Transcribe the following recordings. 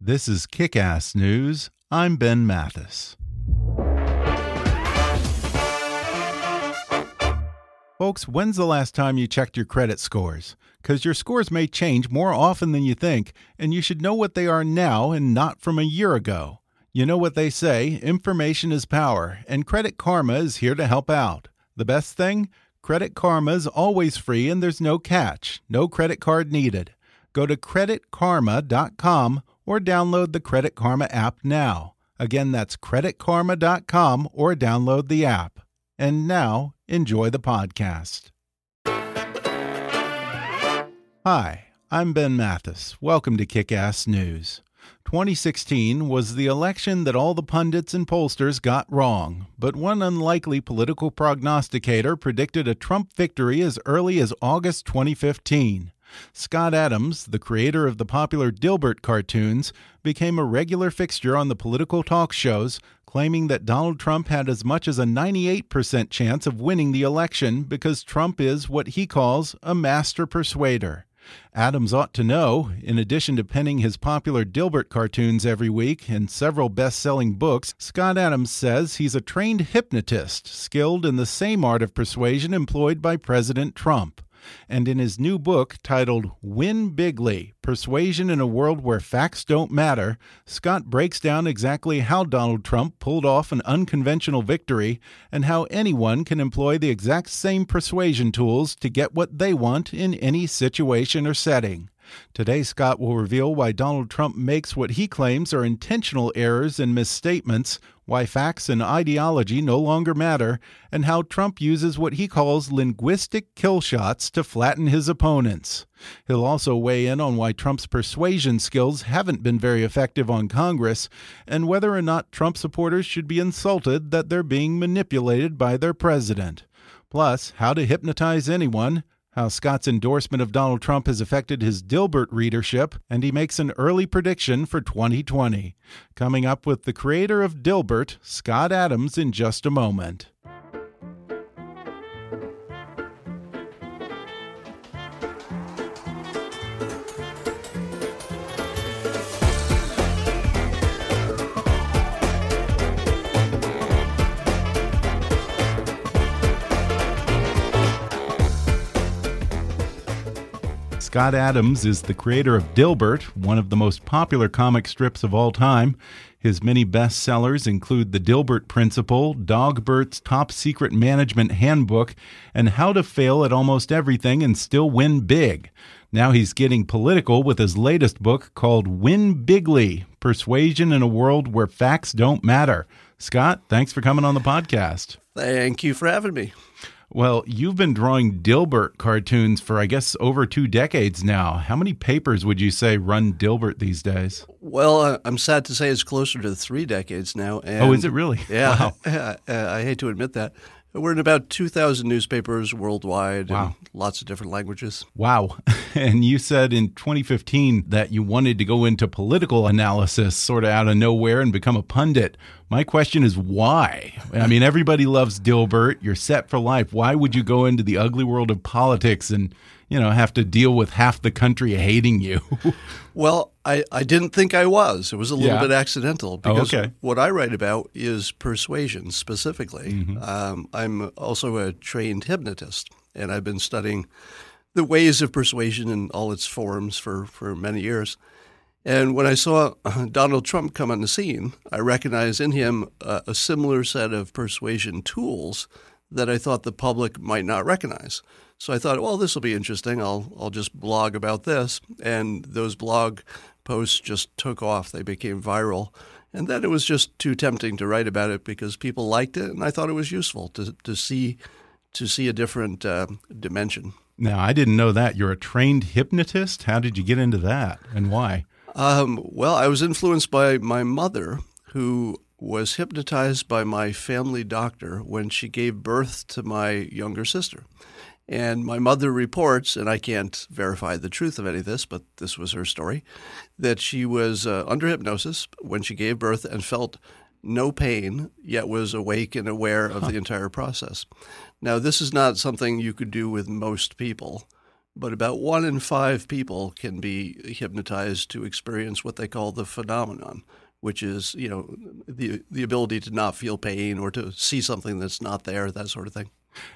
This is Kick Ass News. I'm Ben Mathis. Folks, when's the last time you checked your credit scores? Because your scores may change more often than you think, and you should know what they are now and not from a year ago. You know what they say information is power, and Credit Karma is here to help out. The best thing? Credit Karma is always free and there's no catch, no credit card needed. Go to creditkarma.com or download the Credit Karma app now. Again, that's creditkarma.com or download the app. And now, enjoy the podcast. Hi, I'm Ben Mathis. Welcome to Kick Ass News. 2016 was the election that all the pundits and pollsters got wrong, but one unlikely political prognosticator predicted a Trump victory as early as August 2015. Scott Adams, the creator of the popular Dilbert cartoons, became a regular fixture on the political talk shows, claiming that Donald Trump had as much as a 98% chance of winning the election because Trump is what he calls a master persuader. Adams ought to know, in addition to penning his popular Dilbert cartoons every week and several best selling books, Scott Adams says he's a trained hypnotist, skilled in the same art of persuasion employed by President Trump. And in his new book titled Win Bigly Persuasion in a World Where Facts Don't Matter, Scott breaks down exactly how Donald Trump pulled off an unconventional victory and how anyone can employ the exact same persuasion tools to get what they want in any situation or setting. Today, Scott will reveal why Donald Trump makes what he claims are intentional errors and misstatements, why facts and ideology no longer matter, and how Trump uses what he calls linguistic kill shots to flatten his opponents. He'll also weigh in on why Trump's persuasion skills haven't been very effective on Congress, and whether or not Trump supporters should be insulted that they're being manipulated by their president. Plus, how to hypnotize anyone how Scott's endorsement of Donald Trump has affected his Dilbert readership, and he makes an early prediction for 2020. Coming up with the creator of Dilbert, Scott Adams, in just a moment. Scott Adams is the creator of Dilbert, one of the most popular comic strips of all time. His many bestsellers include The Dilbert Principle, Dogbert's Top Secret Management Handbook, and How to Fail at Almost Everything and Still Win Big. Now he's getting political with his latest book called Win Bigly Persuasion in a World Where Facts Don't Matter. Scott, thanks for coming on the podcast. Thank you for having me. Well, you've been drawing Dilbert cartoons for, I guess, over two decades now. How many papers would you say run Dilbert these days? Well, uh, I'm sad to say it's closer to three decades now. oh, is it really? Yeah. Wow. I hate to admit that. We're in about 2,000 newspapers worldwide wow. lots of different languages. Wow. And you said in 2015 that you wanted to go into political analysis sort of out of nowhere and become a pundit. My question is why? I mean, everybody loves Dilbert. You're set for life. Why would you go into the ugly world of politics and you know, have to deal with half the country hating you. well, I, I didn't think I was. It was a little yeah. bit accidental because oh, okay. what I write about is persuasion specifically. Mm -hmm. um, I'm also a trained hypnotist, and I've been studying the ways of persuasion in all its forms for, for many years. And when I saw uh, Donald Trump come on the scene, I recognized in him a, a similar set of persuasion tools that I thought the public might not recognize. So I thought, well, this will be interesting. I'll I'll just blog about this, and those blog posts just took off. They became viral, and then it was just too tempting to write about it because people liked it, and I thought it was useful to to see to see a different uh, dimension. Now, I didn't know that. You're a trained hypnotist. How did you get into that, and why? Um, well, I was influenced by my mother, who was hypnotized by my family doctor when she gave birth to my younger sister. And my mother reports, and I can't verify the truth of any of this, but this was her story, that she was uh, under hypnosis when she gave birth and felt no pain, yet was awake and aware of huh. the entire process. Now, this is not something you could do with most people, but about one in five people can be hypnotized to experience what they call the phenomenon, which is, you know, the the ability to not feel pain or to see something that's not there, that sort of thing.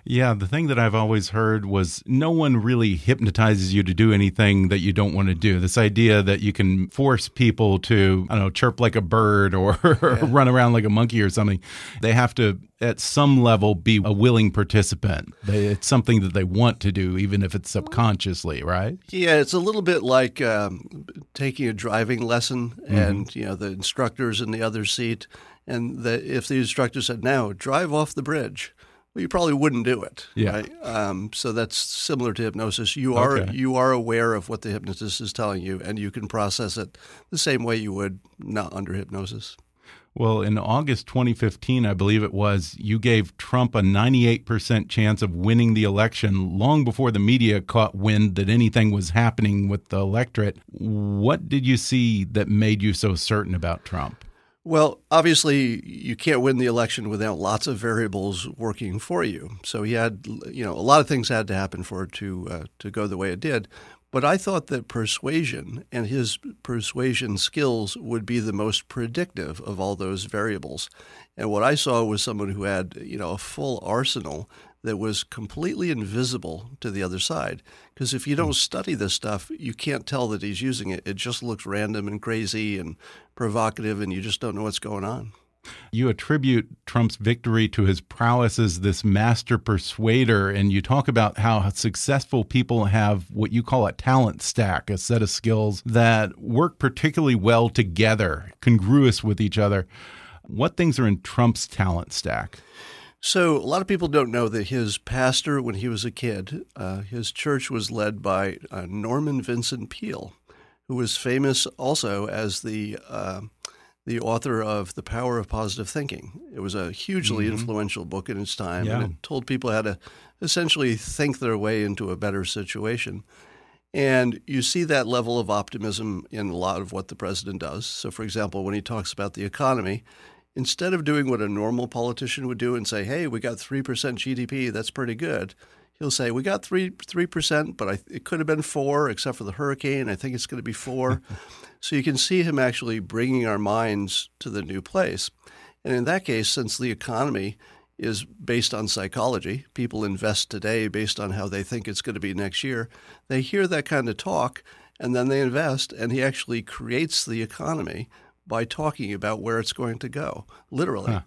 Yeah, the thing that I've always heard was no one really hypnotizes you to do anything that you don't want to do. This idea that you can force people to, I don't know, chirp like a bird or yeah. run around like a monkey or something. They have to, at some level, be a willing participant. It's something that they want to do, even if it's subconsciously, right? Yeah, it's a little bit like um, taking a driving lesson mm -hmm. and, you know, the instructor's in the other seat. And the, if the instructor said, now drive off the bridge well, you probably wouldn't do it. Yeah. Right? Um, so that's similar to hypnosis. You are okay. you are aware of what the hypnotist is telling you, and you can process it the same way you would not under hypnosis. Well, in August 2015, I believe it was, you gave Trump a 98% chance of winning the election long before the media caught wind that anything was happening with the electorate. What did you see that made you so certain about Trump? Well, obviously, you can't win the election without lots of variables working for you. So he had, you know, a lot of things had to happen for it to uh, to go the way it did. But I thought that persuasion and his persuasion skills would be the most predictive of all those variables. And what I saw was someone who had, you know, a full arsenal that was completely invisible to the other side. Because if you don't hmm. study this stuff, you can't tell that he's using it. It just looks random and crazy and provocative, and you just don't know what's going on. You attribute Trump's victory to his prowess as this master persuader, and you talk about how successful people have what you call a talent stack, a set of skills that work particularly well together, congruous with each other. What things are in Trump's talent stack? So, a lot of people don't know that his pastor, when he was a kid, uh, his church was led by uh, Norman Vincent Peale, who was famous also as the uh, the author of The Power of Positive Thinking. It was a hugely mm-hmm. influential book in its time, yeah. and it told people how to essentially think their way into a better situation. And you see that level of optimism in a lot of what the president does. So, for example, when he talks about the economy, instead of doing what a normal politician would do and say, "Hey, we got three percent GDP, that's pretty good," he'll say, "We got three three percent, but I, it could have been four, except for the hurricane. I think it's going to be four. so you can see him actually bringing our minds to the new place. And in that case, since the economy is based on psychology, people invest today based on how they think it's going to be next year. They hear that kind of talk and then they invest, and he actually creates the economy by talking about where it's going to go, literally. Huh.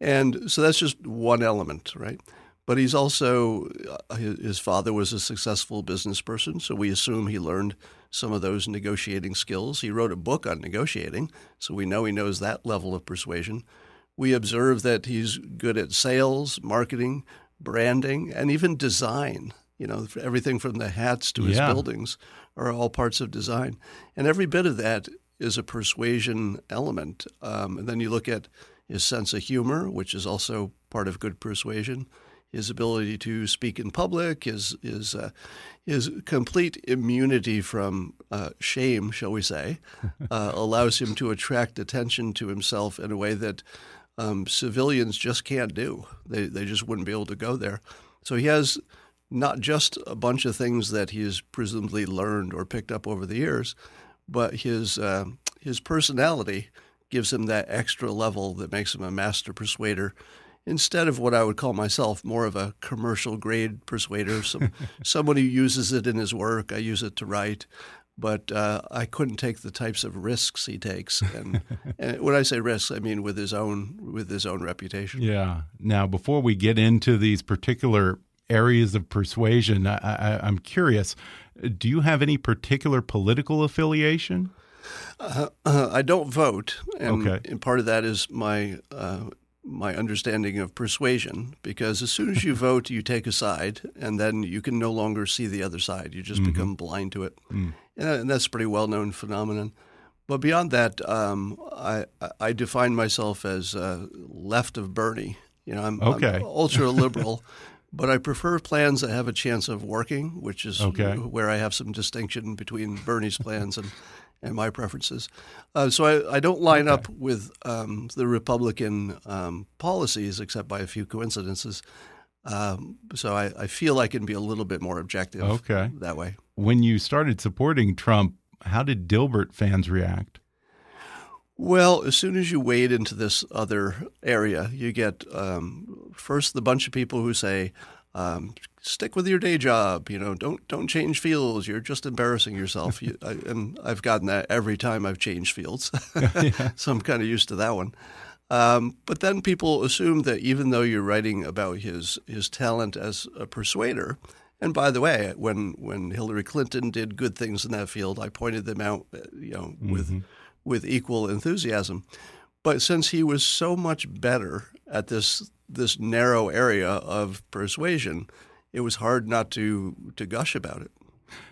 And so that's just one element, right? But he's also, uh, his father was a successful business person, so we assume he learned some of those negotiating skills. He wrote a book on negotiating, so we know he knows that level of persuasion. We observe that he's good at sales, marketing, branding, and even design. You know, everything from the hats to his yeah. buildings are all parts of design. And every bit of that is a persuasion element. Um, and then you look at his sense of humor, which is also part of good persuasion. His ability to speak in public, his his uh, his complete immunity from uh, shame, shall we say, uh, allows him to attract attention to himself in a way that um, civilians just can't do. They they just wouldn't be able to go there. So he has not just a bunch of things that he has presumably learned or picked up over the years, but his uh, his personality gives him that extra level that makes him a master persuader instead of what I would call myself more of a commercial grade persuader, some, someone who uses it in his work. I use it to write but uh, I couldn't take the types of risks he takes. And, and, when I say risks, I mean with his own with his own reputation. Yeah. Now, before we get into these particular areas of persuasion, I, am curious: Do you have any particular political affiliation? Uh, uh, I don't vote, and, okay. and, part of that is my uh, my understanding of persuasion because as soon as you vote, you take a side, and then you can no longer see the other side. You just mm -hmm. become blind to it, mm. and that's a pretty well known phenomenon. But beyond that, um, I, I define myself as uh, left of Bernie. You know, I'm, okay. I'm ultra liberal, but I prefer plans that have a chance of working, which is okay. where I have some distinction between Bernie's plans and and my preferences. Uh, so I, I, don't line okay. up with um, the Republican um, policies, except by a few coincidences. Um, so I, I, feel I can be a little bit more objective okay. that way. When you started supporting Trump, how did Dilbert fans react? Well, as soon as you wade into this other area, you get um, first the bunch of people who say, um, stick with your day job. You know, don't don't change fields. You're just embarrassing yourself. you, I, and I've gotten that every time I've changed fields, so I'm kind of used to that one. Um, but then people assume that even though you're writing about his his talent as a persuader, and by the way, when when Hillary Clinton did good things in that field, I pointed them out, uh, you know, mm-hmm. With equal enthusiasm. But since he was so much better at this this narrow area of persuasion, it was hard not to to gush about it.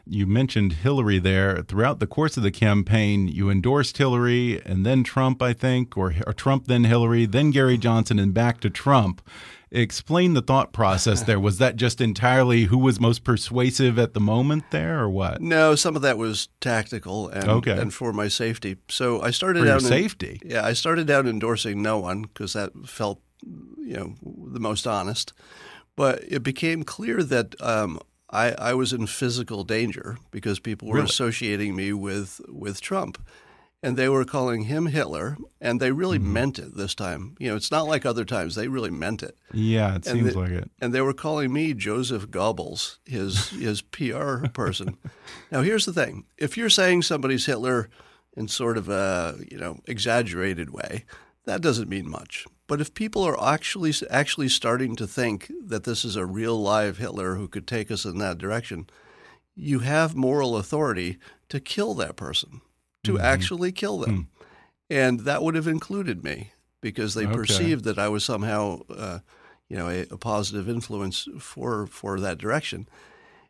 You mentioned Hillary there. Throughout the course of the campaign, you endorsed Hillary and then Trump, I think, or, or Trump, then Hillary, then Gary Johnson, and back to Trump. Explain the thought process there. Was that just entirely who was most persuasive at the moment there, or what? No, some of that was tactical and, okay. and for my safety. So I started for out safety. yeah, I started out endorsing no one because that felt you know the most honest. But it became clear that um, I, I, was in physical danger because people were really? associating me with with Trump, and they were calling him Hitler, and they really mm-hmm. meant it this time. You know, it's not like other times; they really meant it. Yeah, it and seems the, like it. And they were calling me Joseph Goebbels, his his PR person. now, here's the thing: if you're saying somebody's Hitler in sort of a you know exaggerated way, that doesn't mean much. But if people are actually actually starting to think that this is a real live Hitler who could take us in that direction, you have moral authority to kill that person, to mm-hmm. actually kill them, mm. and that would have included me because they okay. perceived that I was somehow, uh, you know, a, a positive influence for for that direction.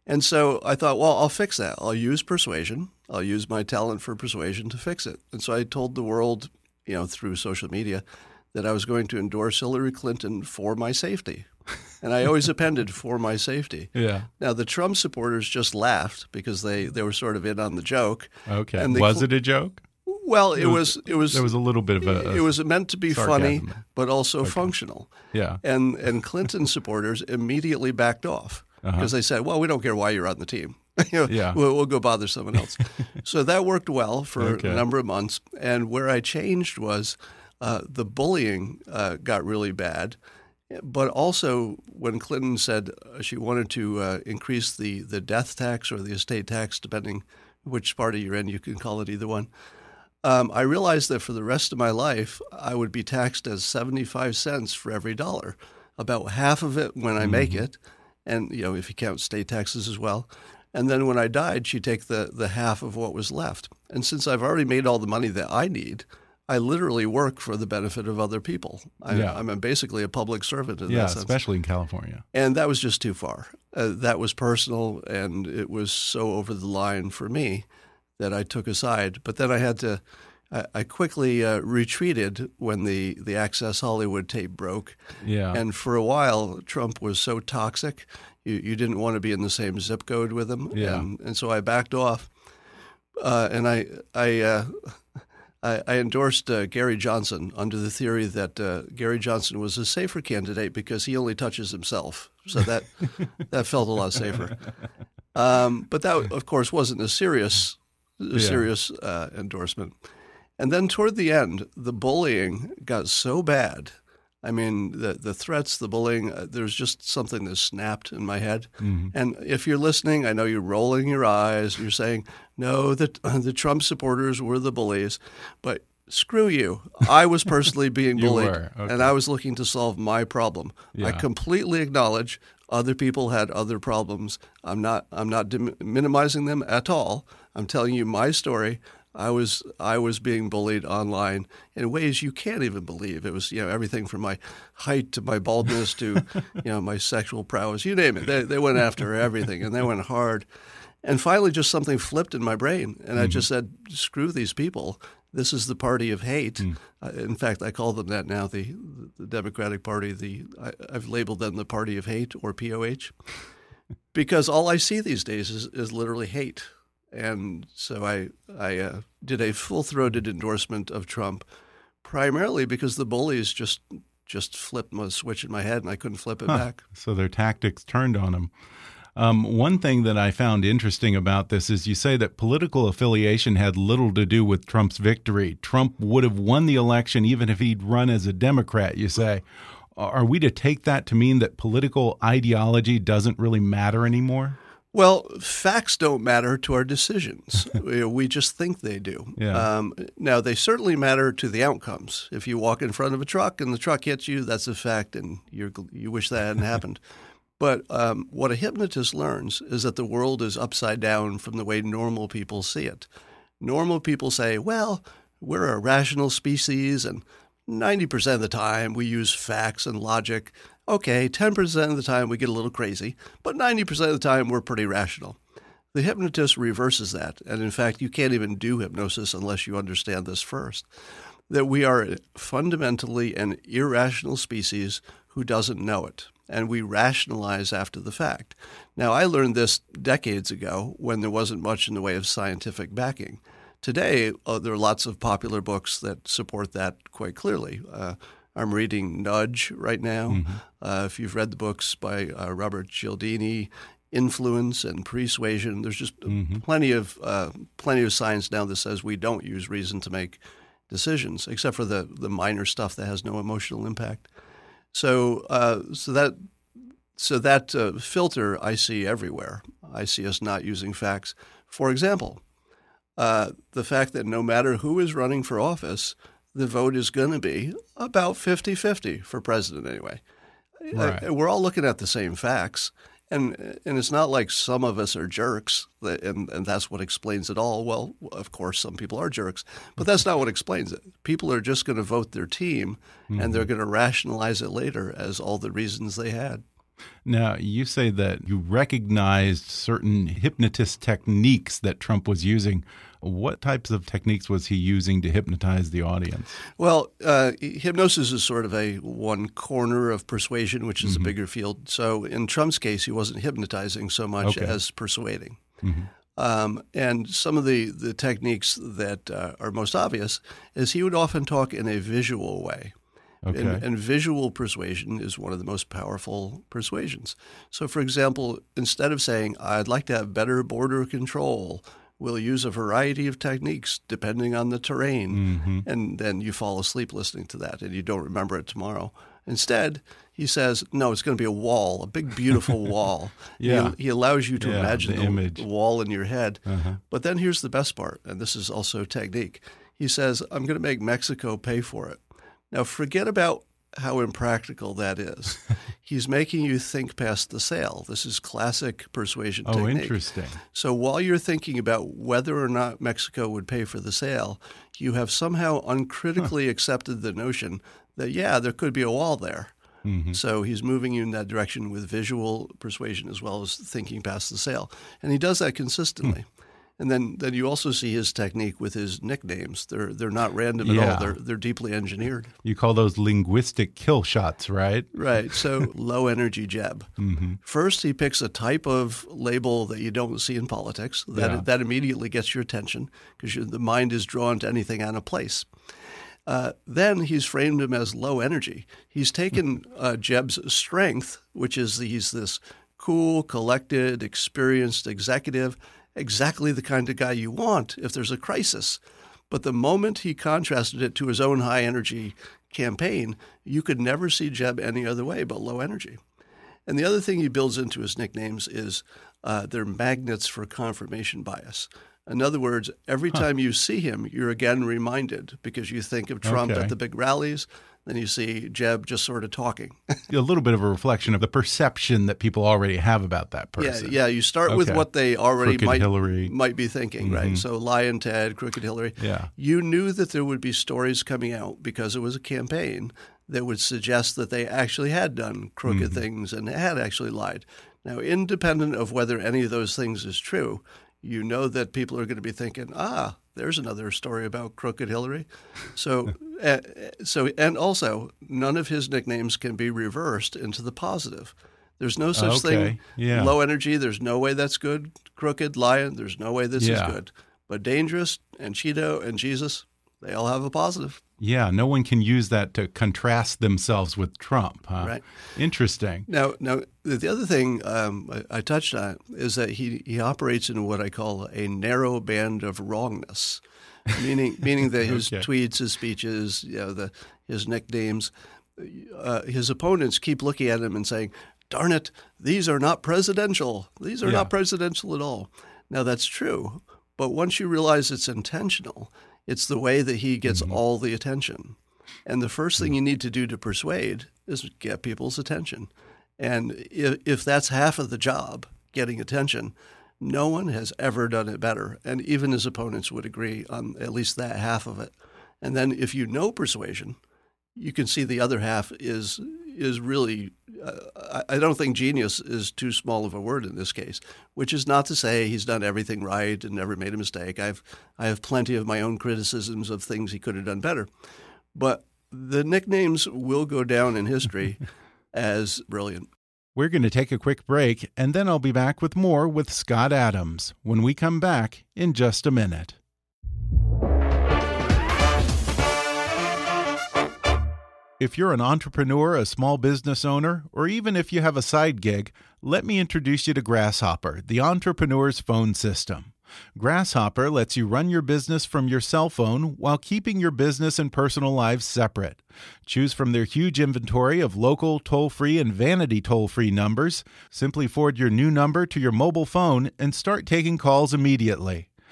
And so I thought, well, I'll fix that. I'll use persuasion. I'll use my talent for persuasion to fix it. And so I told the world, you know, through social media that I was going to endorse Hillary Clinton for my safety. And I always appended for my safety. Yeah. Now the Trump supporters just laughed because they, they were sort of in on the joke. Okay. And was it a joke? Well, it, it was, was, it was there was a little bit of a, a it was meant to be sarcasm. funny, but also okay. functional. Yeah. And and Clinton supporters immediately backed off because uh-huh. they said, "Well, we don't care why you're on the team. you know, yeah. We'll, we'll, go bother someone else." so that worked well for okay. a number of months. And where I changed was uh, the bullying uh, got really bad. But also, when Clinton said uh, she wanted to uh, increase the, the death tax or the estate tax, depending which party you're in, you can call it either one. Um, I realized that for the rest of my life, I would be taxed as 75 cents for every dollar, about half of it when I mm-hmm. make it, and you know if you count state taxes as well. And then when I died, she'd take the, the half of what was left. And since I've already made all the money that I need, I literally work for the benefit of other people. I, yeah. I'm basically a public servant in yeah, that sense. especially in California. And that was just too far. Uh, that was personal, and it was so over the line for me that I took aside. But then I had to. I, I quickly uh, retreated when the the Access Hollywood tape broke. Yeah. And for a while, Trump was so toxic, you, you didn't want to be in the same zip code with him. Yeah. And, and so I backed off. Uh, and I I uh, I, I endorsed uh, Gary Johnson under the theory that uh, Gary Johnson was a safer candidate because he only touches himself. So that that felt a lot safer. Um, but that, of course, wasn't a serious, a serious uh, endorsement. And then toward the end, the bullying got so bad. I mean, the the threats, the bullying. Uh, there's just something that snapped in my head. Mm-hmm. And if you're listening, I know you're rolling your eyes. You're saying, "No, the the Trump supporters were the bullies," but screw you. I was personally being bullied, okay. and I was looking to solve my problem. I completely acknowledge other people had other problems. I'm not I'm not dim- minimizing them at all. I'm telling you my story. I was I was being bullied online in ways you can't even believe. It was you know everything from my height to my baldness to you know my sexual prowess. You name it. They they went after everything and they went hard. And finally, just something flipped in my brain, and I just said, "Screw these people. This is the party of hate." Uh, in fact, I call them that now. The the Democratic Party. The I, I've labeled them the party of hate or POH, because all I see these days is, is literally hate. And so I I uh, did a full throated endorsement of Trump, primarily because the bullies just just flipped my switch in my head, and I couldn't flip it back. So their tactics turned on him. Um, one thing that I found interesting about this is you say that political affiliation had little to do with Trump's victory. Trump would have won the election even if he'd run as a Democrat, you say. Are we to take that to mean that political ideology doesn't really matter anymore? Well, facts don't matter to our decisions. we just think they do. Yeah. Um, now, they certainly matter to the outcomes. If you walk in front of a truck and the truck hits you, that's a fact, and you're, you wish that hadn't happened. But um, what a hypnotist learns is that the world is upside down from the way normal people see it. Normal people say, well, we're a rational species, and 90% of the time we use facts and logic. Okay, 10% of the time we get a little crazy, but 90% of the time we're pretty rational. The hypnotist reverses that. And in fact, you can't even do hypnosis unless you understand this first that we are fundamentally an irrational species who doesn't know it. And we rationalize after the fact. Now, I learned this decades ago when there wasn't much in the way of scientific backing. Today, uh, there are lots of popular books that support that quite clearly. Uh, I'm reading Nudge right now. Uh, if you've read the books by uh, Robert Cialdini, Influence and Pre-Suasion, there's just plenty of uh, plenty of science now that says we don't use reason to make decisions, except for the the minor stuff that has no emotional impact. So, uh, so that so that uh, filter I see everywhere. I see us not using facts. For example, uh, the fact that no matter who is running for office, the vote is going to be about 50 50 for president anyway. Right. Uh, we're all looking at the same facts. And, and it's not like some of us are jerks, and, and that's what explains it all. Well, of course, some people are jerks, but that's not what explains it. People are just going to vote their team, and they're going to rationalize it later as all the reasons they had. Now, you say that you recognized certain hypnotist techniques that Trump was using. What types of techniques was he using to hypnotize the audience? Well, uh, hypnosis is sort of a one corner of persuasion, which is a bigger field. So in Trump's case, he wasn't hypnotizing so much Okay. as persuading. Um, and some of the, the techniques that uh, are most obvious is he would often talk in a visual way. Okay. And, and visual persuasion is one of the most powerful persuasions. So, for example, instead of saying, I'd like to have better border control, we'll use a variety of techniques depending on the terrain. And then you fall asleep listening to that and you don't remember it tomorrow. Instead, he says, no, it's going to be a wall, a big, beautiful wall. Yeah. He, he allows you to Yeah, imagine the the wall in your head. Uh-huh. But then here's the best part, and this is also technique. He says, I'm going to make Mexico pay for it. Now, forget about how impractical that is. He's making you think past the sale. This is classic persuasion Oh, technique. interesting. So while you're thinking about whether or not Mexico would pay for the sale, you have somehow uncritically accepted the notion that, yeah, there could be a wall there. Mm-hmm. So he's moving you in that direction with visual persuasion as well as thinking past the sale. And he does that consistently. Hmm. And then, then you also see his technique with his nicknames. They're they're not random at all. They're they're deeply engineered. You call those linguistic kill shots, right? Right. So low energy Jeb. First, he picks a type of label that you don't see in politics. That Yeah. that immediately gets your attention because the mind is drawn to anything out of place. Uh, then he's framed him as low energy. He's taken uh, Jeb's strength, which is he's this cool, collected, experienced executive, exactly the kind of guy you want if there's a crisis. But the moment he contrasted it to his own high energy campaign, you could never see Jeb any other way but low energy. And the other thing he builds into his nicknames is uh, they're magnets for confirmation bias. In other words, every huh. time you see him, you're again reminded because you think of Trump okay. at the big rallies, then you see Jeb just sort of talking. a little bit of a reflection of the perception that people already have about that person. Yeah, yeah. You start okay. with what they already might, might be thinking, mm -hmm. right? Mm-hmm. So Lyin' Ted, Crooked Hillary. Yeah. You knew that there would be stories coming out because it was a campaign that would suggest that they actually had done crooked mm -hmm. things and had actually lied. Now, independent of whether any of those things is true, you know that people are going to be thinking, ah, there's another story about crooked Hillary. So, uh, so, and also, none of his nicknames can be reversed into the positive. There's no such okay. thing. Yeah. Low energy. There's no way that's good. Crooked, lyin'. There's no way this yeah. is good. But dangerous and Cheeto and Jesus, they all have a positive. Yeah, no one can use that to contrast themselves with Trump. Huh? Right. Interesting. Now, now the other thing um, I, I, touched on is that he, he operates in what I call a narrow band of wrongness, meaning meaning that his okay. tweets, his speeches, you know, the his nicknames, uh, his opponents keep looking at him and saying, "Darn it, these are not presidential. These are yeah. not presidential at all." Now that's true, but once you realize it's intentional it's the way that he gets mm-hmm. all the attention. And the first thing you need to do to persuade is get people's attention. And if, if that's half of the job, getting attention, no one has ever done it better. And even his opponents would agree on at least that half of it. And then if you know persuasion, you can see the other half is is really uh, I don't think genius is too small of a word in this case, which is not to say he's done everything right and never made a mistake. I've I have plenty of my own criticisms of things he could have done better. But the nicknames will go down in history as brilliant. We're going to take a quick break and then I'll be back with more with Scott Adams when we come back in just a minute. If you're an entrepreneur, a small business owner, or even if you have a side gig, let me introduce you to Grasshopper, the entrepreneur's phone system. Grasshopper lets you run your business from your cell phone while keeping your business and personal lives separate. Choose from their huge inventory of local, toll free, and vanity toll free numbers. Simply forward your new number to your mobile phone and start taking calls immediately.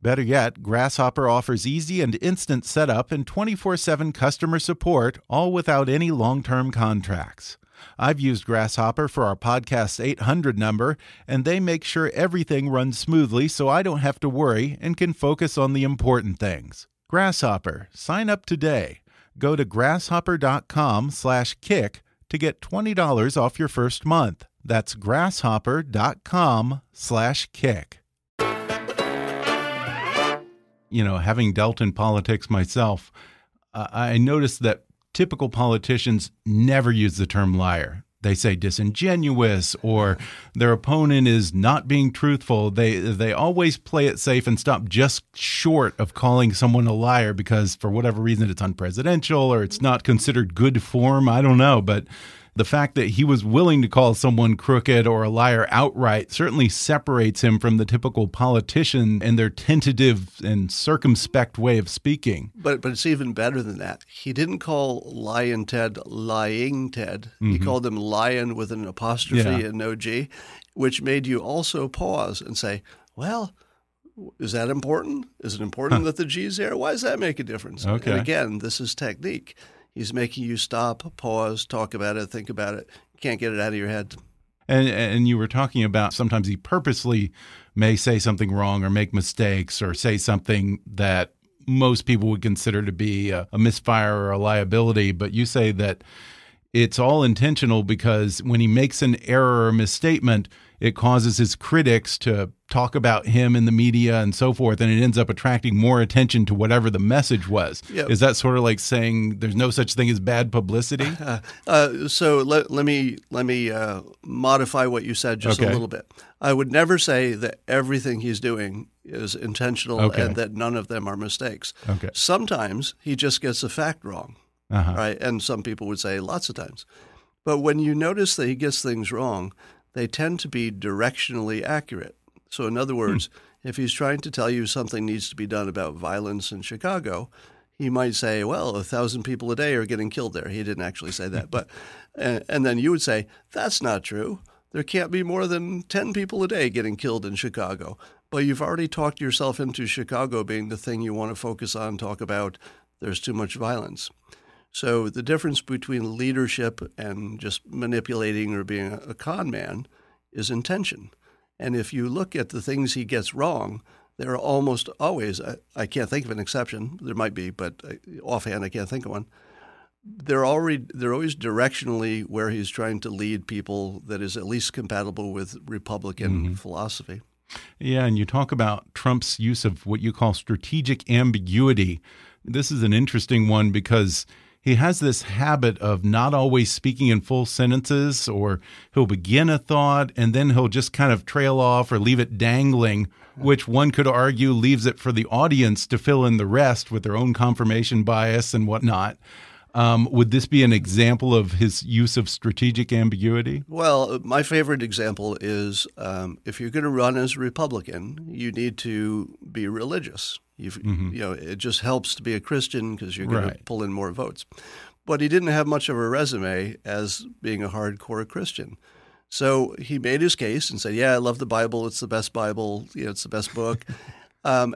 Better yet, Grasshopper offers easy and instant setup and 24 7 customer support, all without any long term contracts. I've used Grasshopper for our podcast's 800 number, and they make sure everything runs smoothly so I don't have to worry and can focus on the important things. Grasshopper, sign up today. Go to grasshopper.com/kick to get $20 off your first month. That's grasshopper.com/kick you know, having dealt in politics myself, uh, I noticed that typical politicians never use the term liar. They say disingenuous or their opponent is not being truthful. They they always play it safe and stop just short of calling someone a liar because for whatever reason it's unpresidential or it's not considered good form. I don't know, but the fact that he was willing to call someone crooked or a liar outright certainly separates him from the typical politician and their tentative and circumspect way of speaking. But but it's even better than that. He didn't call Lyin' Ted lying Ted. Mm -hmm. He mm-hmm. called him lion with an apostrophe yeah. and no G, which made you also pause and say, well, is that important? Is it important huh. that the G's there? Why does that make a difference? Okay. And again, this is technique. He's making you stop, pause, talk about it, think about it. You can't get it out of your head. And and you were talking about sometimes he purposely may say something wrong or make mistakes or say something that most people would consider to be a, a misfire or a liability, but you say that it's all intentional because when he makes an error or misstatement, it causes his critics to talk about him in the media and so forth, and it ends up attracting more attention to whatever the message was. Yep. Is that sort of like saying there's no such thing as bad publicity? Uh, so let, let me let me uh, modify what you said just Okay. a little bit. I would never say that everything he's doing is intentional Okay. and that none of them are mistakes. Okay. Sometimes he just gets a fact wrong, Uh-huh. right? And some people would say lots of times. But when you notice that he gets things wrong, they tend to be directionally accurate. So, in other words, if he's trying to tell you something needs to be done about violence in Chicago, he might say, "Well, a thousand people a day are getting killed there." He didn't actually say that, but and, and then you would say, "That's not true. There can't be more than ten people a day getting killed in Chicago." But you've already talked yourself into Chicago being the thing you want to focus on, talk about. There's too much violence. So the difference between leadership and just manipulating or being a con man is intention. And if you look at the things he gets wrong, they're almost always, I, I can't think of an exception, there might be, but offhand I can't think of one. They're already they're always directionally where he's trying to lead people that is at least compatible with Republican mm-hmm. philosophy. Yeah, and you talk about Trump's use of what you call strategic ambiguity. This is an interesting one because he has this habit of not always speaking in full sentences, or he'll begin a thought and then he'll just kind of trail off or leave it dangling, which one could argue leaves it for the audience to fill in the rest with their own confirmation bias and whatnot. Um, would this be an example of his use of strategic ambiguity? Well, my favorite example is um, if you're going to run as a Republican, you need to be religious. You've, You know, it just helps to be a Christian because you're going to pull in more votes. But he didn't have much of a resume as being a hardcore Christian. So he made his case and said, "Yeah, I love the Bible. It's the best Bible. You know, it's the best book." um,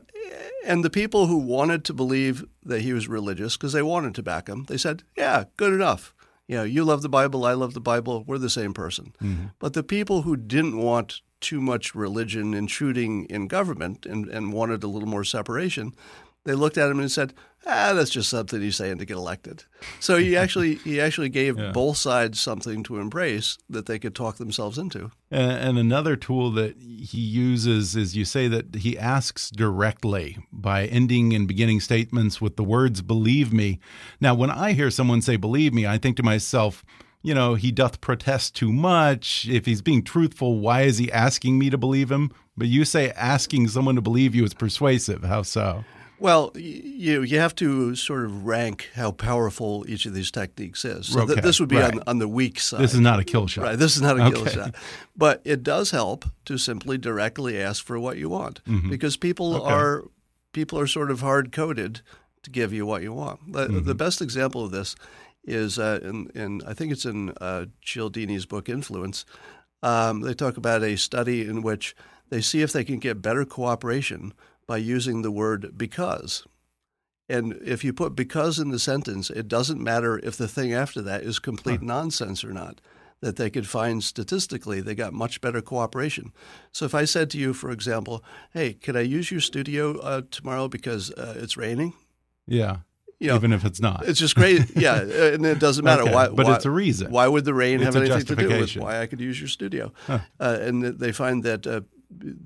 and the people who wanted to believe that he was religious because they wanted to back him, they said, "Yeah, good enough. You know, you love the Bible. I love the Bible. We're the same person." Mm-hmm. But the people who didn't want too much religion intruding in government and, and wanted a little more separation, they looked at him and said, "Ah, that's just something he's saying to get elected." So he actually he actually gave Yeah. both sides something to embrace that they could talk themselves into. And, and another tool that he uses is you say that he asks directly by ending and beginning statements with the words, believe me. Now, when I hear someone say, believe me, I think to myself, you know, he doth protest too much. If he's being truthful, why is he asking me to believe him? But you say asking someone to believe you is persuasive. How so? Well, you you have to sort of rank how powerful each of these techniques is. So th- this would be right. on, on the weak side. This is not a kill shot. Right, this is not a kill shot. But it does help to simply directly ask for what you want because people Mm-hmm. Okay. are people are sort of hard coded to give you what you want. The, Mm-hmm. the best example of this is uh, in, in I think it's in uh, Cialdini's book Influence. Um, they talk about a study in which they see if they can get better cooperation by using the word because. And if you put because in the sentence, it doesn't matter if the thing after that is complete nonsense or not. That they could find statistically, they got much better cooperation. So if I said to you, for example, "Hey, could I use your studio uh, tomorrow because uh, it's raining?" Yeah. You know, Even if it's not. it's just great. yeah, and it doesn't matter Okay, why. but why- it's a reason. Why would the rain It's have anything to do with why I could use your studio? Uh, and they find that uh,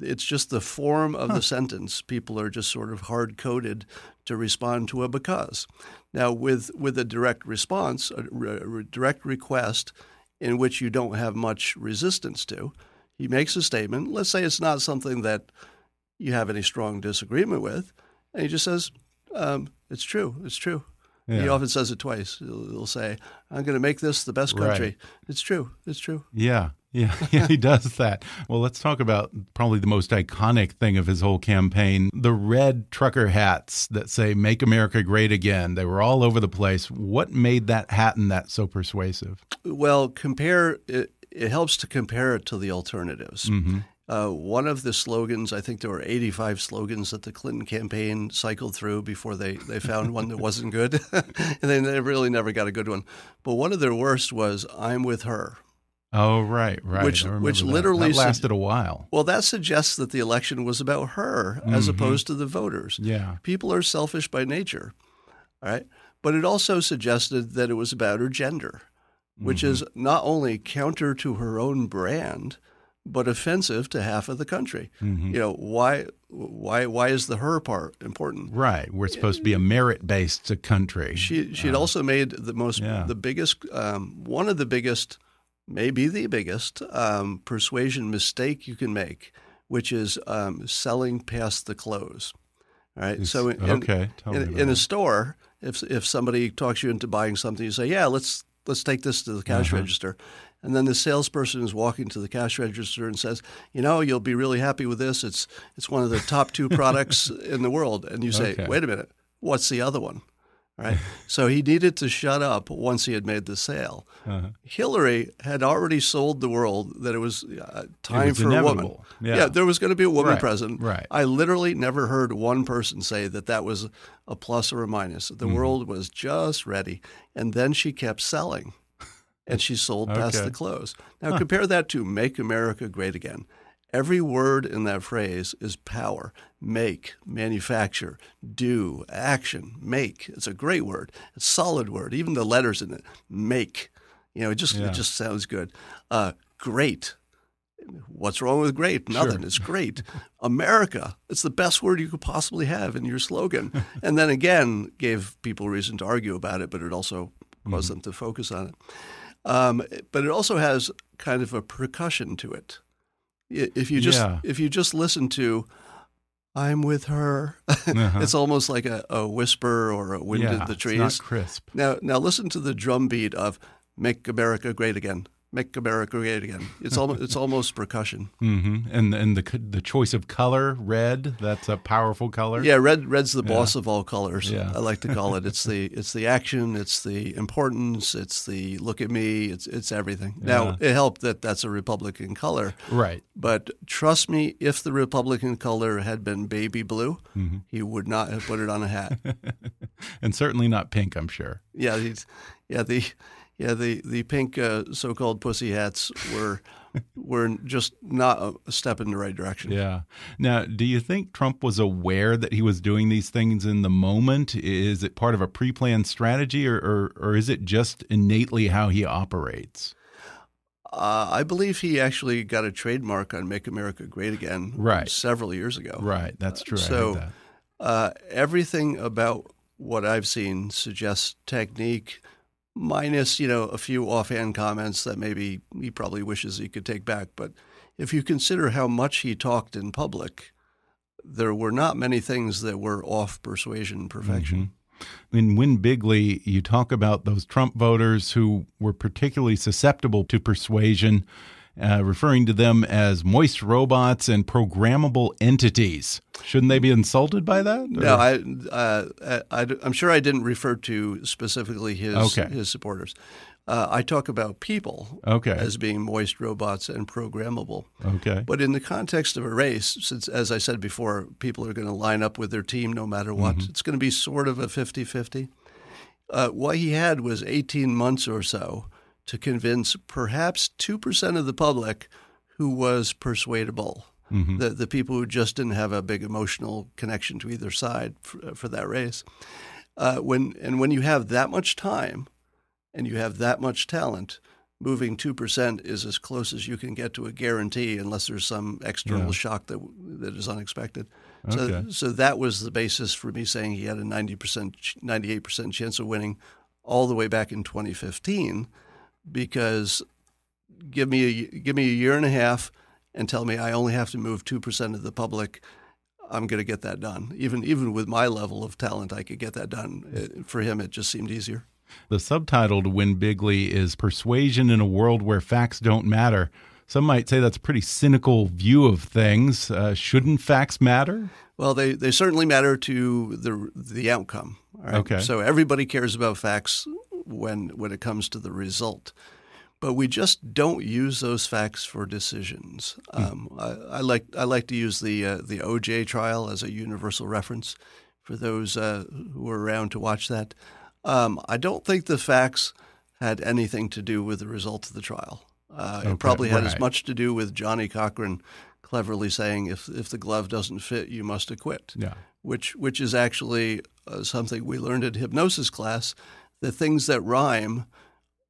it's just the form of the sentence. People are just sort of hard coded to respond to a because. Now, with with a direct response, a, re- direct request, in which you don't have much resistance to, he makes a statement. Let's say it's not something that you have any strong disagreement with, and he just says, um, "It's true. It's true." He often says it twice. He'll, he'll say, "I'm going to make this the best country." Right. It's true. It's true. Yeah, yeah, yeah, he does that. Well, let's talk about probably the most iconic thing of his whole campaign the red trucker hats that say, Make America Great Again. They were all over the place. What made that hat and that so persuasive? Well, compare it. It helps to compare it to the alternatives. Mm-hmm. Uh, one of the slogans, I think there were 85 slogans that the Clinton campaign cycled through before they, they found one that wasn't good. and they really never got a good one. But one of their worst was, I'm with her. Oh, right, right. Which- which that. literally that lasted a while. Well, that suggests that the election was about her as mm-hmm. opposed to the voters. Yeah. People are selfish by nature. All right. But it also suggested that it was about her gender, which mm-hmm. is not only counter to her own brand, but offensive to half of the country. Mm-hmm. You know why? Why? Why is the her part important? Right. We're supposed to be a merit based country. She she had uh, also made the most yeah. the biggest um, one of the biggest, maybe the biggest um, persuasion mistake you can make, which is um, selling past the close. All right. so in, okay, in, in a store, if if somebody talks you into buying something, you say, "Yeah, let's let's take this to the cash Uh-huh. register," and then the salesperson is walking to the cash register and says, "You know, you'll be really happy with this. It's it's one of the top two products in the world." And you say, Okay. "Wait a minute, what's the other one?" Right. so he needed to shut up once he had made the sale. Uh-huh. Hillary had already sold the world that it was uh, time was for a woman. inevitable. Yeah. there was going to be a woman Right, president. right. I literally never heard one person say that that was a plus or a minus. The Mm-hmm. world was just ready. And then she kept selling and she sold past the close. Now, compare that to Make America Great Again. Every word in that phrase is power. Make, manufacture, do, action, make. It's a great word. It's a solid word. Even the letters in it, make. You know, it just Yeah. it just sounds good. Uh, great. What's wrong with great? Nothing. It's great. America. It's the best word you could possibly have in your slogan. and then again, gave people reason to argue about it, but it also caused them to focus on it. Um, but it also has kind of a percussion to it. If you just Yeah. if you just listen to "I'm with her," Uh-huh. it's almost like a, a whisper or a wind yeah, in the it's trees. not crisp. Now, now listen to the drum beat of "Make America Great Again." Make America Great Again. It's almost it's almost percussion. hmm And and the the choice of color, red, that's a powerful color. Yeah, red red's the boss of all colors. Yeah. I like to call it. It's the it's the action. It's the importance. It's the look at me. It's it's everything. Now it helped that that's a Republican color, Right. but trust me, if the Republican color had been baby blue, Mm-hmm. he would not have put it on a hat. And certainly not pink, I'm sure. yeah, he's, yeah the yeah the the pink uh, so-called pussy hats were were just not a- step in the right direction. Yeah. Now, do you think Trump was aware that he was doing these things in the moment? Is it part of a pre-planned strategy, or or, or is it just innately how he operates? Uh, I believe he actually got a trademark on "Make America Great Again" Right. several years ago. Right. That's true. I So- that. Uh, everything about what I've seen suggests technique, minus you know a few offhand comments that maybe he probably wishes he could take back. But if you consider how much he talked in public, there were not many things that were off persuasion perfection. Mm-hmm. In Win Bigly, you talk about those Trump voters who were particularly susceptible to persuasion, uh, referring to them as moist robots and programmable entities. Shouldn't they be insulted by that? No, I, uh, I, am sure I didn't refer to specifically his Okay. his supporters. Uh, I talk about people Okay. as being moist robots and programmable. Okay. But in the context of a race, since, as I said before, people are going to line up with their team no matter what, it's going to be sort of a 50 50. Uh, what he had was 18 months or so to convince perhaps 2% of the public who was persuadable. The, the people who just didn't have a big emotional connection to either side for, for that race. Uh, when, and when you have that much time and you have that much talent, moving 2% is as close as you can get to a guarantee unless there's some external Yeah. shock that that is unexpected. Okay. So so that was the basis for me saying he had a 90% 98% chance of winning all the way back in 2015 because give me a give me a year and a half and tell me I only have to move 2% of the public I'm going to get that done. Even even with my level of talent I could get that done. For him it just seemed easier. The subtitle to Win Bigly is Persuasion in a World Where Facts Don't Matter. Some might say that's a pretty cynical view of things. Uh, shouldn't facts matter? Well, they, they certainly matter to the the outcome. all right? Okay. So everybody cares about facts when when it comes to the result, but we just don't use those facts for decisions. Um, I, I like I like to use the uh, the OJ trial as a universal reference for those uh, who were around to watch that. Um, I don't think the facts had anything to do with the result of the trial. Uh, Okay, it probably had as much to do with Johnnie Cochran cleverly saying, "If if the glove doesn't fit, you must acquit." Yeah. which which is actually uh, something we learned in hypnosis class. The things that rhyme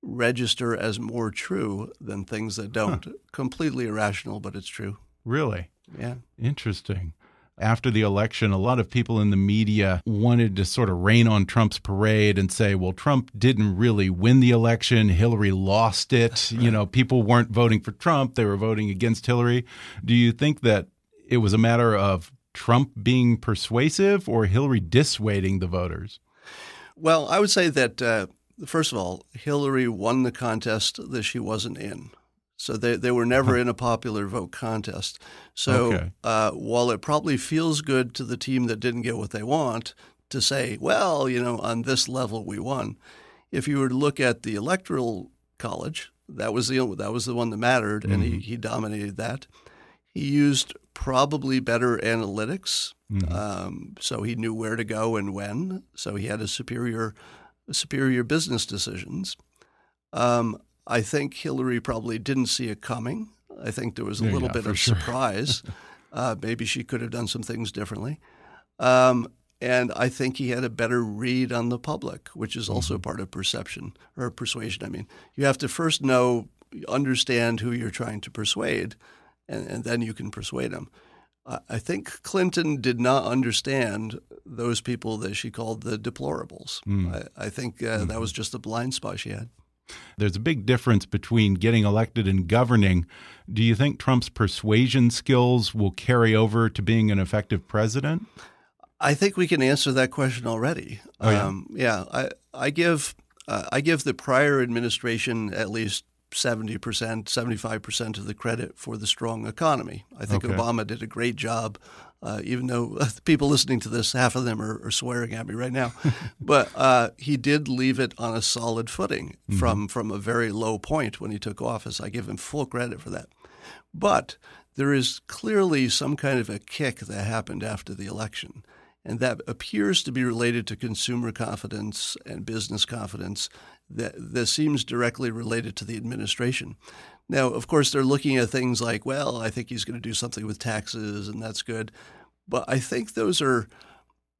register as more true than things that don't. Huh. Completely irrational, but it's true. Really? Yeah. Interesting. After the election, a lot of people in the media wanted to sort of rain on Trump's parade and say, well, Trump didn't really win the election. Hillary lost it. Right. You know, people weren't voting for Trump, they were voting against Hillary. Do you think that it was a matter of Trump being persuasive or Hillary dissuading the voters? Well, I would say that, uh, first of all, Hillary won the contest that she wasn't in. So they, they were never in a popular vote contest. So okay. uh, while it probably feels good to the team that didn't get what they want to say, well, you know, on this level we won, if you were to look at the electoral college, that was the that was the one that mattered, mm-hmm. and he, mm-hmm. he dominated that. He used probably better analytics, mm-hmm. um, so he knew where to go and when. So he had a superior superior business decisions. Um, I think Hillary probably didn't see it coming. I think there was a yeah, little yeah, bit of sure. surprise. uh, maybe she could have done some things differently. Um, and I think he had a better read on the public, which is also mm-hmm. part of perception or persuasion. I mean, you have to first know, understand who you're trying to persuade, and, and then you can persuade them. I think Clinton did not understand those people that she called the deplorables. Mm. I, I, think uh, mm-hmm. that was just a blind spot she had. There's a big difference between getting elected and governing. Do you think Trump's persuasion skills will carry over to being an effective president? I think we can answer that question already. Oh, yeah? Um, yeah, I, I give uh, I give the prior administration at least 70%, 75% of the credit for the strong economy. I think okay. Obama did a great job uh, even though the people listening to this, half of them are, are swearing at me right now. but uh, he did leave it on a solid footing mm-hmm. from, from a very low point when he took office. I give him full credit for that. But there is clearly some kind of a kick that happened after the election. And that appears to be related to consumer confidence and business confidence that, that seems directly related to the administration. Now, of course, they're looking at things like, well, I think he's going to do something with taxes, and that's good. But I think those are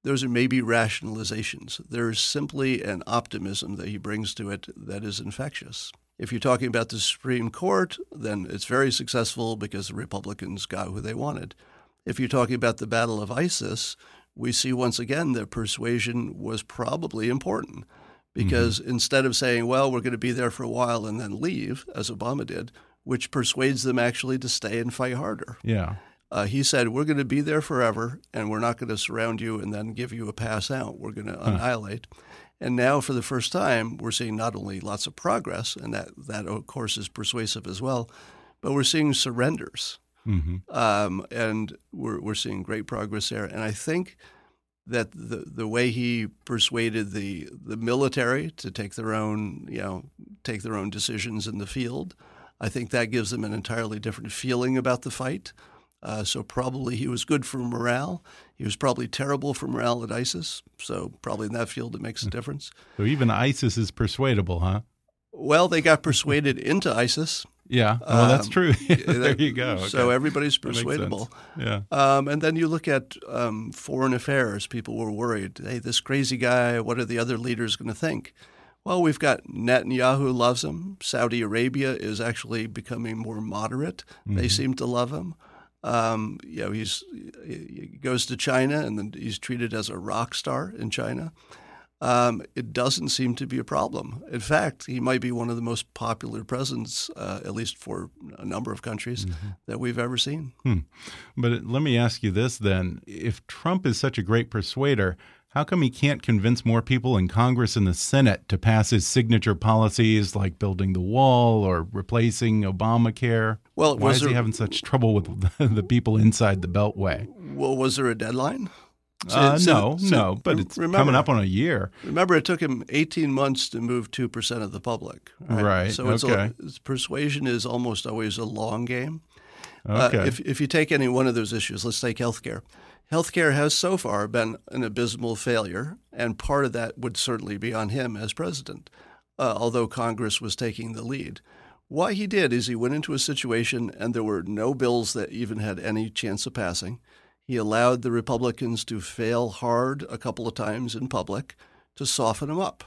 those are maybe rationalizations. There's simply an optimism that he brings to it that is infectious. If you're talking about the Supreme Court, then it's very successful because the Republicans got who they wanted. If you're talking about the battle of ISIS, we see once again that persuasion was probably important because mm-hmm. instead of saying, well, we're going to be there for a while and then leave, as Obama did, which persuades them actually to stay and fight harder. Yeah. Uh, he said, we're going to be there forever and we're not going to surround you and then give you a pass out. We're going to huh. annihilate. And now, for the first time, we're seeing not only lots of progress, and that, that of course, is persuasive as well, but we're seeing surrenders. Mm-hmm. Um, and we're, we're seeing great progress there. And I think – that the the way he persuaded the the military to take their own you know take their own decisions in the field, I think that gives them an entirely different feeling about the fight. Uh, so probably he was good for morale. He was probably terrible for morale at ISIS. So probably in that field it makes a difference. So even ISIS is persuadable, huh? Well, they got persuaded into ISIS. Yeah, well, that's um, true. there you go. Okay. So everybody's persuadable. Yeah. Um, and then you look at um, foreign affairs. People were worried. Hey, this crazy guy. What are the other leaders going to think? Well, we've got Netanyahu loves him. Saudi Arabia is actually becoming more moderate. Mm-hmm. They seem to love him. Um, you know, he's he goes to China and then he's treated as a rock star in China um, it doesn't seem to be a problem. In fact, he might be one of the most popular presidents, uh, at least for a number of countries, mm -hmm. that we've ever seen. Hmm. But let me ask you this then: If Trump is such a great persuader, how come he can't convince more people in Congress and the Senate to pass his signature policies like building the wall or replacing Obamacare? Well, why is there, he having such trouble with the people inside the Beltway? Well, was there a deadline? So, uh, so, no, so no, but it's remember, coming up on a year. Remember, it took him 18 months to move 2% of the public. Right. right so it's okay. a, persuasion is almost always a long game. Uh, okay. Uh, if, if you take any one of those issues, let's take healthcare. Healthcare has so far been an abysmal failure, and part of that would certainly be on him as president, uh, although Congress was taking the lead. What he did is he went into a situation, and there were no bills that even had any chance of passing. He allowed the Republicans to fail hard a couple of times in public to soften him up.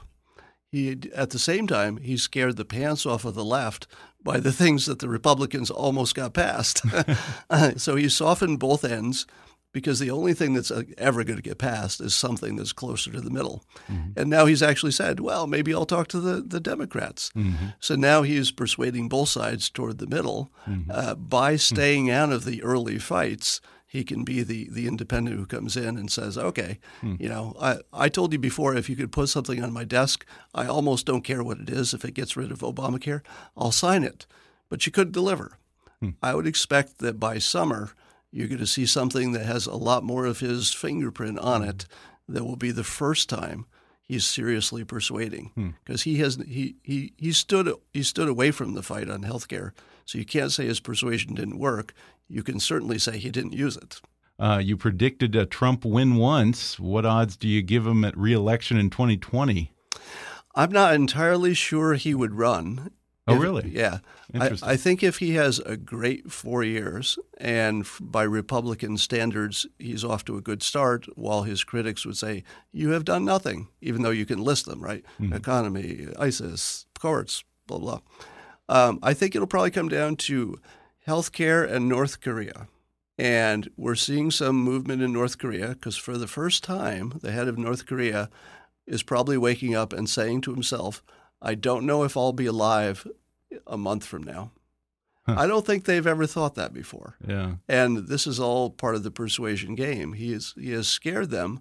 he at the same time he scared the pants off of the left by the things that the Republicans almost got passed. so he softened both ends because the only thing that's uh, ever going to get passed is something that's closer to the middle. Mm-hmm. And now he's actually said, well, maybe I'll talk to the, the Democrats. Mm-hmm. So now he's persuading both sides toward the middle mm-hmm. uh, by staying out of the early fights he can be the the independent who comes in and says, "Okay, hmm. you know, I I told you before if you could put something on my desk, I almost don't care what it is. If it gets rid of Obamacare, I'll sign it." But you couldn't deliver. Hmm. I would expect that by summer you're going to see something that has a lot more of his fingerprint on it. That will be the first time he's seriously persuading because hmm. he has he, he he stood he stood away from the fight on health care. So you can't say his persuasion didn't work you can certainly say he didn't use it. Uh, you predicted a Trump win once. What odds do you give him at reelection in 2020? I'm not entirely sure he would run. Oh, if, really? Yeah. I, I, think if he has a great four years, and by Republican standards, he's off to a good start, while his critics would say, You have done nothing, even though you can list them, right? Mm -hmm. Economy, ISIS, courts, blah, blah. Um, I think it'll probably come down to healthcare and North Korea. And we're seeing some movement in North Korea because for the first time, the head of North Korea is probably waking up and saying to himself, I don't know if I'll be alive a month from now. Huh. I don't think they've ever thought that before. Yeah. And this is all part of the persuasion game. He is he has scared them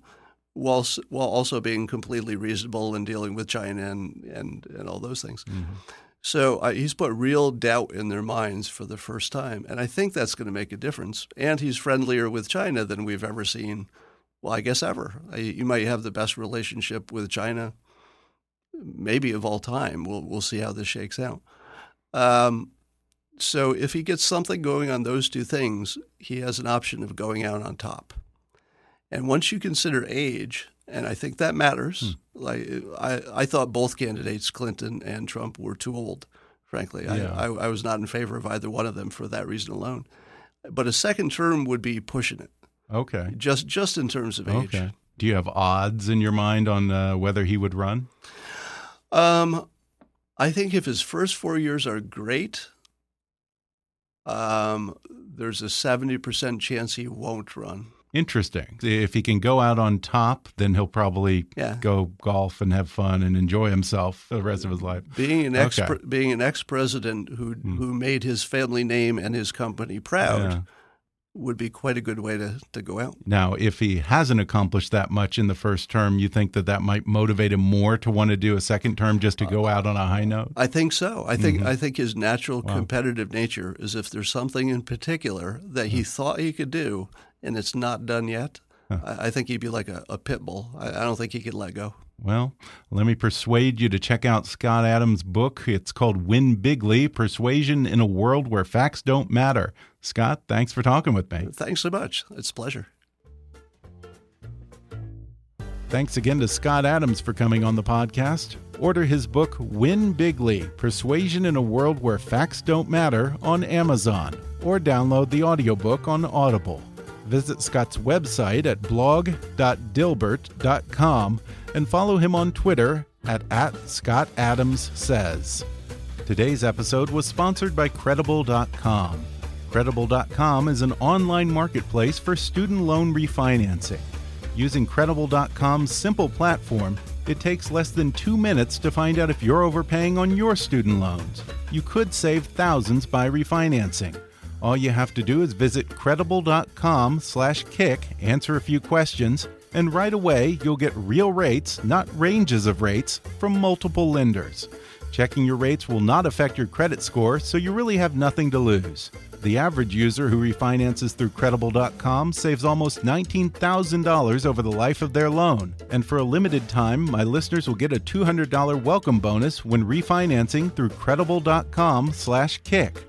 while while also being completely reasonable and dealing with China and and, and all those things. Mm-hmm. So uh, he's put real doubt in their minds for the first time. And I think that's going to make a difference. And he's friendlier with China than we've ever seen, well, I guess ever. You might have the best relationship with China, maybe of all time. We'll, we'll see how this shakes out. Um, so if he gets something going on those two things, he has an option of going out on top. And once you consider age, and I think that matters. Hmm. Like I, I thought both candidates, Clinton and Trump, were too old. Frankly, yeah. I, I, I, was not in favor of either one of them for that reason alone. But a second term would be pushing it. Okay. Just just in terms of age. Okay. Do you have odds in your mind on uh, whether he would run? Um, I think if his first four years are great, um, there's a seventy percent chance he won't run. Interesting. If he can go out on top, then he'll probably yeah. go golf and have fun and enjoy himself the rest of his life. Being an ex okay. being an ex president who mm. who made his family name and his company proud. Yeah. Would be quite a good way to, to go out. Now, if he hasn't accomplished that much in the first term, you think that that might motivate him more to want to do a second term just to go out on a high note? I think so. I think mm -hmm. I think his natural wow. competitive nature is if there's something in particular that he thought he could do and it's not done yet, huh. I, I, think he'd be like a, a pit bull. I, I don't think he could let go. Well, let me persuade you to check out Scott Adams' book. It's called Win Bigly Persuasion in a World Where Facts Don't Matter. Scott, thanks for talking with me. Thanks so much. It's a pleasure. Thanks again to Scott Adams for coming on the podcast. Order his book, Win Bigly Persuasion in a World Where Facts Don't Matter, on Amazon, or download the audiobook on Audible visit Scott's website at blog.dilbert.com and follow him on Twitter at, at ScottAdamsSays. Today's episode was sponsored by Credible.com. Credible.com is an online marketplace for student loan refinancing. Using Credible.com's simple platform, it takes less than two minutes to find out if you're overpaying on your student loans. You could save thousands by refinancing. All you have to do is visit credible.com slash kick, answer a few questions, and right away you'll get real rates, not ranges of rates, from multiple lenders. Checking your rates will not affect your credit score, so you really have nothing to lose. The average user who refinances through Credible.com saves almost $19,000 over the life of their loan. And for a limited time, my listeners will get a $200 welcome bonus when refinancing through Credible.com slash kick.